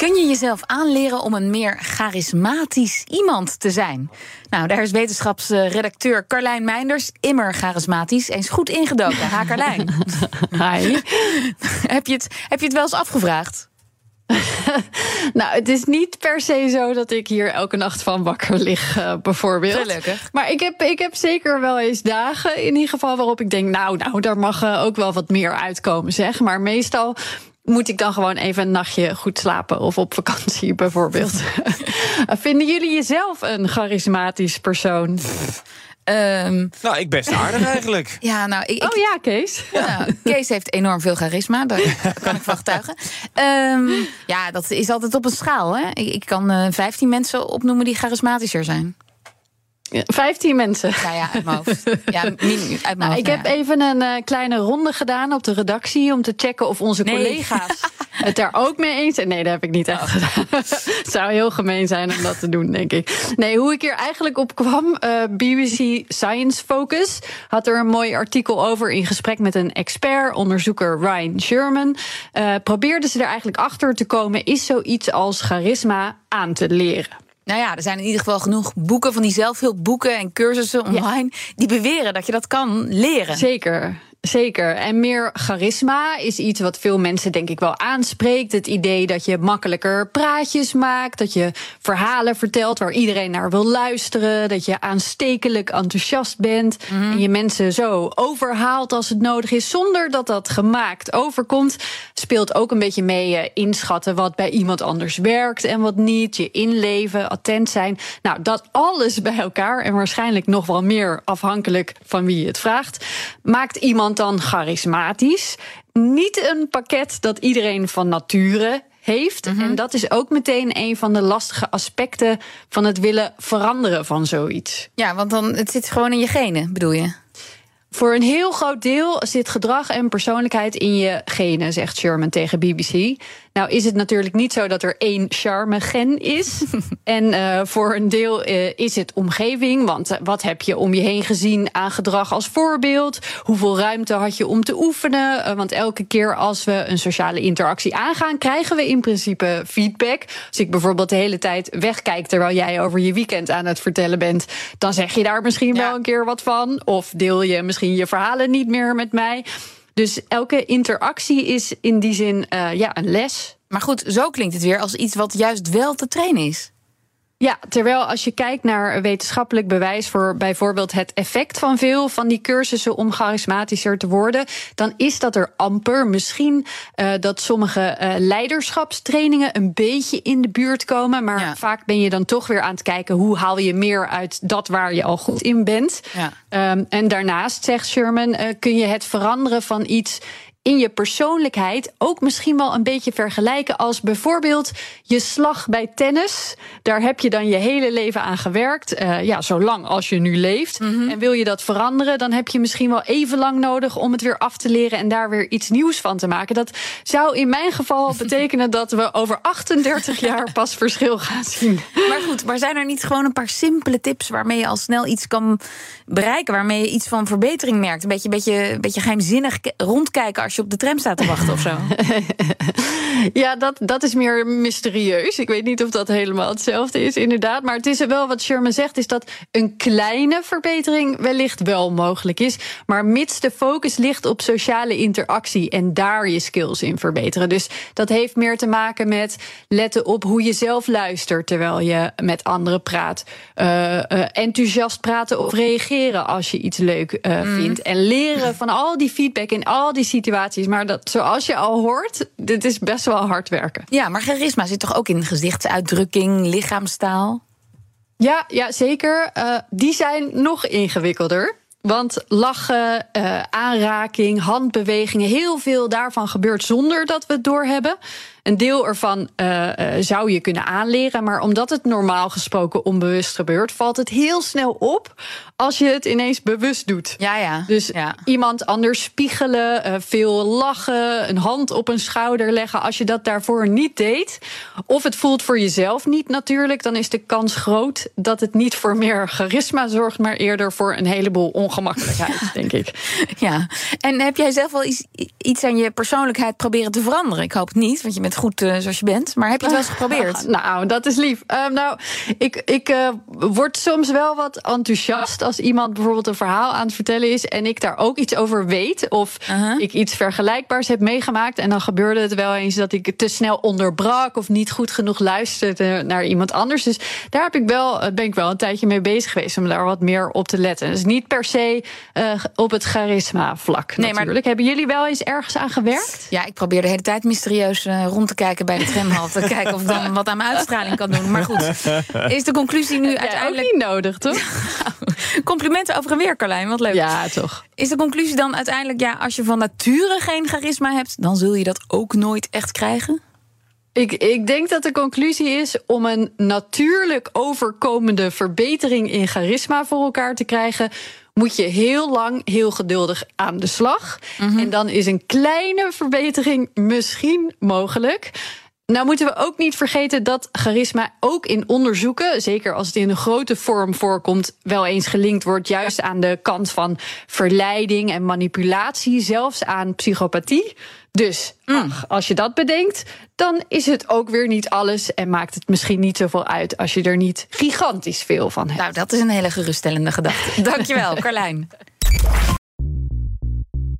Kun je jezelf aanleren om een meer charismatisch iemand te zijn? Nou, daar is wetenschapsredacteur Carlijn Meinders immer charismatisch. Eens goed ingedoken. Ha, Carlijn. Hi. heb, je het, heb je het wel eens afgevraagd? nou, het is niet per se zo dat ik hier elke nacht van wakker lig, uh, bijvoorbeeld. Gelukkig. Maar ik heb, ik heb zeker wel eens dagen, in ieder geval, waarop ik denk: nou, nou, daar mag uh, ook wel wat meer uitkomen, zeg. Maar meestal moet ik dan gewoon even een nachtje goed slapen of op vakantie bijvoorbeeld. Vinden jullie jezelf een charismatisch persoon? Um, nou, ik best aardig eigenlijk. ja, nou, ik, oh ja, Kees. Ja. Nou, Kees heeft enorm veel charisma, daar kan ik van getuigen. Um, ja, dat is altijd op een schaal. Hè? Ik, ik kan uh, 15 mensen opnoemen die charismatischer zijn. 15 mensen. Nou ja, uit mijn hoofd. Ja, uit mijn nou, ik heb even een uh, kleine ronde gedaan op de redactie om te checken of onze nee. collega's het daar ook mee eens zijn. Nee, dat heb ik niet echt gedaan. het zou heel gemeen zijn om dat te doen, denk ik. Nee, hoe ik hier eigenlijk op kwam, uh, BBC Science Focus had er een mooi artikel over in gesprek met een expert, onderzoeker Ryan Sherman. Uh, probeerden ze er eigenlijk achter te komen, is zoiets als charisma aan te leren? Nou ja, er zijn in ieder geval genoeg boeken van die zelfhulpboeken en cursussen online ja. die beweren dat je dat kan leren. Zeker. Zeker. En meer charisma is iets wat veel mensen denk ik wel aanspreekt. Het idee dat je makkelijker praatjes maakt, dat je verhalen vertelt waar iedereen naar wil luisteren, dat je aanstekelijk enthousiast bent mm -hmm. en je mensen zo overhaalt als het nodig is, zonder dat dat gemaakt overkomt, speelt ook een beetje mee uh, inschatten wat bij iemand anders werkt en wat niet, je inleven, attent zijn. Nou, dat alles bij elkaar en waarschijnlijk nog wel meer afhankelijk van wie je het vraagt, maakt iemand dan charismatisch. Niet een pakket dat iedereen van nature heeft. Mm -hmm. En dat is ook meteen een van de lastige aspecten van het willen veranderen van zoiets. Ja, want dan het zit gewoon in je genen, bedoel je? Voor een heel groot deel zit gedrag en persoonlijkheid in je genen, zegt Sherman tegen BBC. Nou is het natuurlijk niet zo dat er één charme-gen is. en uh, voor een deel uh, is het omgeving. Want uh, wat heb je om je heen gezien aan gedrag als voorbeeld? Hoeveel ruimte had je om te oefenen? want elke keer als we een sociale interactie aangaan, krijgen we in principe feedback. Als ik bijvoorbeeld de hele tijd wegkijk terwijl jij over je weekend aan het vertellen bent, dan zeg je daar misschien ja. wel een keer wat van. Of deel je misschien je verhalen niet meer met mij. Dus elke interactie is in die zin uh, ja, een les. Maar goed, zo klinkt het weer als iets wat juist wel te trainen is. Ja, terwijl als je kijkt naar wetenschappelijk bewijs voor bijvoorbeeld het effect van veel van die cursussen om charismatischer te worden, dan is dat er amper. Misschien uh, dat sommige uh, leiderschapstrainingen een beetje in de buurt komen, maar ja. vaak ben je dan toch weer aan het kijken hoe haal je meer uit dat waar je al goed in bent. Ja. Um, en daarnaast, zegt Sherman, uh, kun je het veranderen van iets in je persoonlijkheid ook misschien wel een beetje vergelijken als bijvoorbeeld je slag bij tennis. Daar heb je dan je hele leven aan gewerkt, uh, ja, zolang als je nu leeft. Mm -hmm. En wil je dat veranderen, dan heb je misschien wel even lang nodig om het weer af te leren en daar weer iets nieuws van te maken. Dat zou in mijn geval betekenen dat we over 38 jaar pas verschil gaan zien. Maar goed, maar zijn er niet gewoon een paar simpele tips waarmee je al snel iets kan bereiken, waarmee je iets van verbetering merkt? Een beetje, beetje, beetje geheimzinnig rondkijken als je op de tram staat te wachten of zo. ja, dat, dat is meer mysterieus. Ik weet niet of dat helemaal hetzelfde is, inderdaad. Maar het is wel wat Sherman zegt, is dat een kleine verbetering wellicht wel mogelijk is. Maar mits de focus ligt op sociale interactie en daar je skills in verbeteren. Dus dat heeft meer te maken met letten op hoe je zelf luistert terwijl je met anderen praat. Uh, uh, enthousiast praten of reageren als je iets leuk uh, mm. vindt. En leren van al die feedback in al die situaties maar dat, zoals je al hoort, dit is best wel hard werken. Ja, maar charisma zit toch ook in gezichtsuitdrukking, lichaamstaal? Ja, ja zeker. Uh, die zijn nog ingewikkelder. Want lachen, uh, aanraking, handbewegingen, heel veel daarvan gebeurt zonder dat we het doorhebben. Een deel ervan zou je kunnen aanleren. Maar omdat het normaal gesproken onbewust gebeurt, valt het heel snel op als je het ineens bewust doet. Ja, ja. Dus ja. iemand anders spiegelen, veel lachen, een hand op een schouder leggen. Als je dat daarvoor niet deed, of het voelt voor jezelf niet natuurlijk, dan is de kans groot dat het niet voor meer charisma zorgt, maar eerder voor een heleboel ongemakkelijkheid, denk ik. Ja, en heb jij zelf wel iets, iets aan je persoonlijkheid proberen te veranderen? Ik hoop het niet, want je bent goed uh, zoals je bent. Maar heb je het wel eens geprobeerd? nou, dat is lief. Uh, nou, ik, ik uh, word soms wel wat enthousiast als iemand bijvoorbeeld een verhaal aan het vertellen is en ik daar ook iets over weet of -huh. ik iets vergelijkbaars heb meegemaakt en dan gebeurde het wel eens dat ik te snel onderbrak of niet goed genoeg luisterde naar iemand anders. Dus daar heb ik wel, ben ik wel een tijdje mee bezig geweest om daar wat meer op te letten. Dus niet per se op het charisma-vlak. Nee, natuurlijk. Maar... Hebben jullie wel eens ergens aan gewerkt? Ja, ik probeer de hele tijd mysterieus uh, rond te kijken bij de tramhal. te kijken of ik dan wat aan mijn uitstraling kan doen. Maar goed, is de conclusie nu uiteindelijk. Ook niet nodig, toch? Complimenten over en weer, Carlijn. Wat leuk. Ja, toch. Is de conclusie dan uiteindelijk, ja, als je van nature geen charisma hebt, dan zul je dat ook nooit echt krijgen? Ik, ik denk dat de conclusie is om een natuurlijk overkomende verbetering in charisma voor elkaar te krijgen. Moet je heel lang, heel geduldig aan de slag. Mm -hmm. En dan is een kleine verbetering misschien mogelijk. Nou moeten we ook niet vergeten dat charisma ook in onderzoeken, zeker als het in een grote vorm voorkomt, wel eens gelinkt wordt juist aan de kant van verleiding en manipulatie, zelfs aan psychopathie. Dus ach, als je dat bedenkt, dan is het ook weer niet alles en maakt het misschien niet zoveel uit als je er niet gigantisch veel van hebt. Nou, dat is een hele geruststellende gedachte. Dankjewel, Carlijn.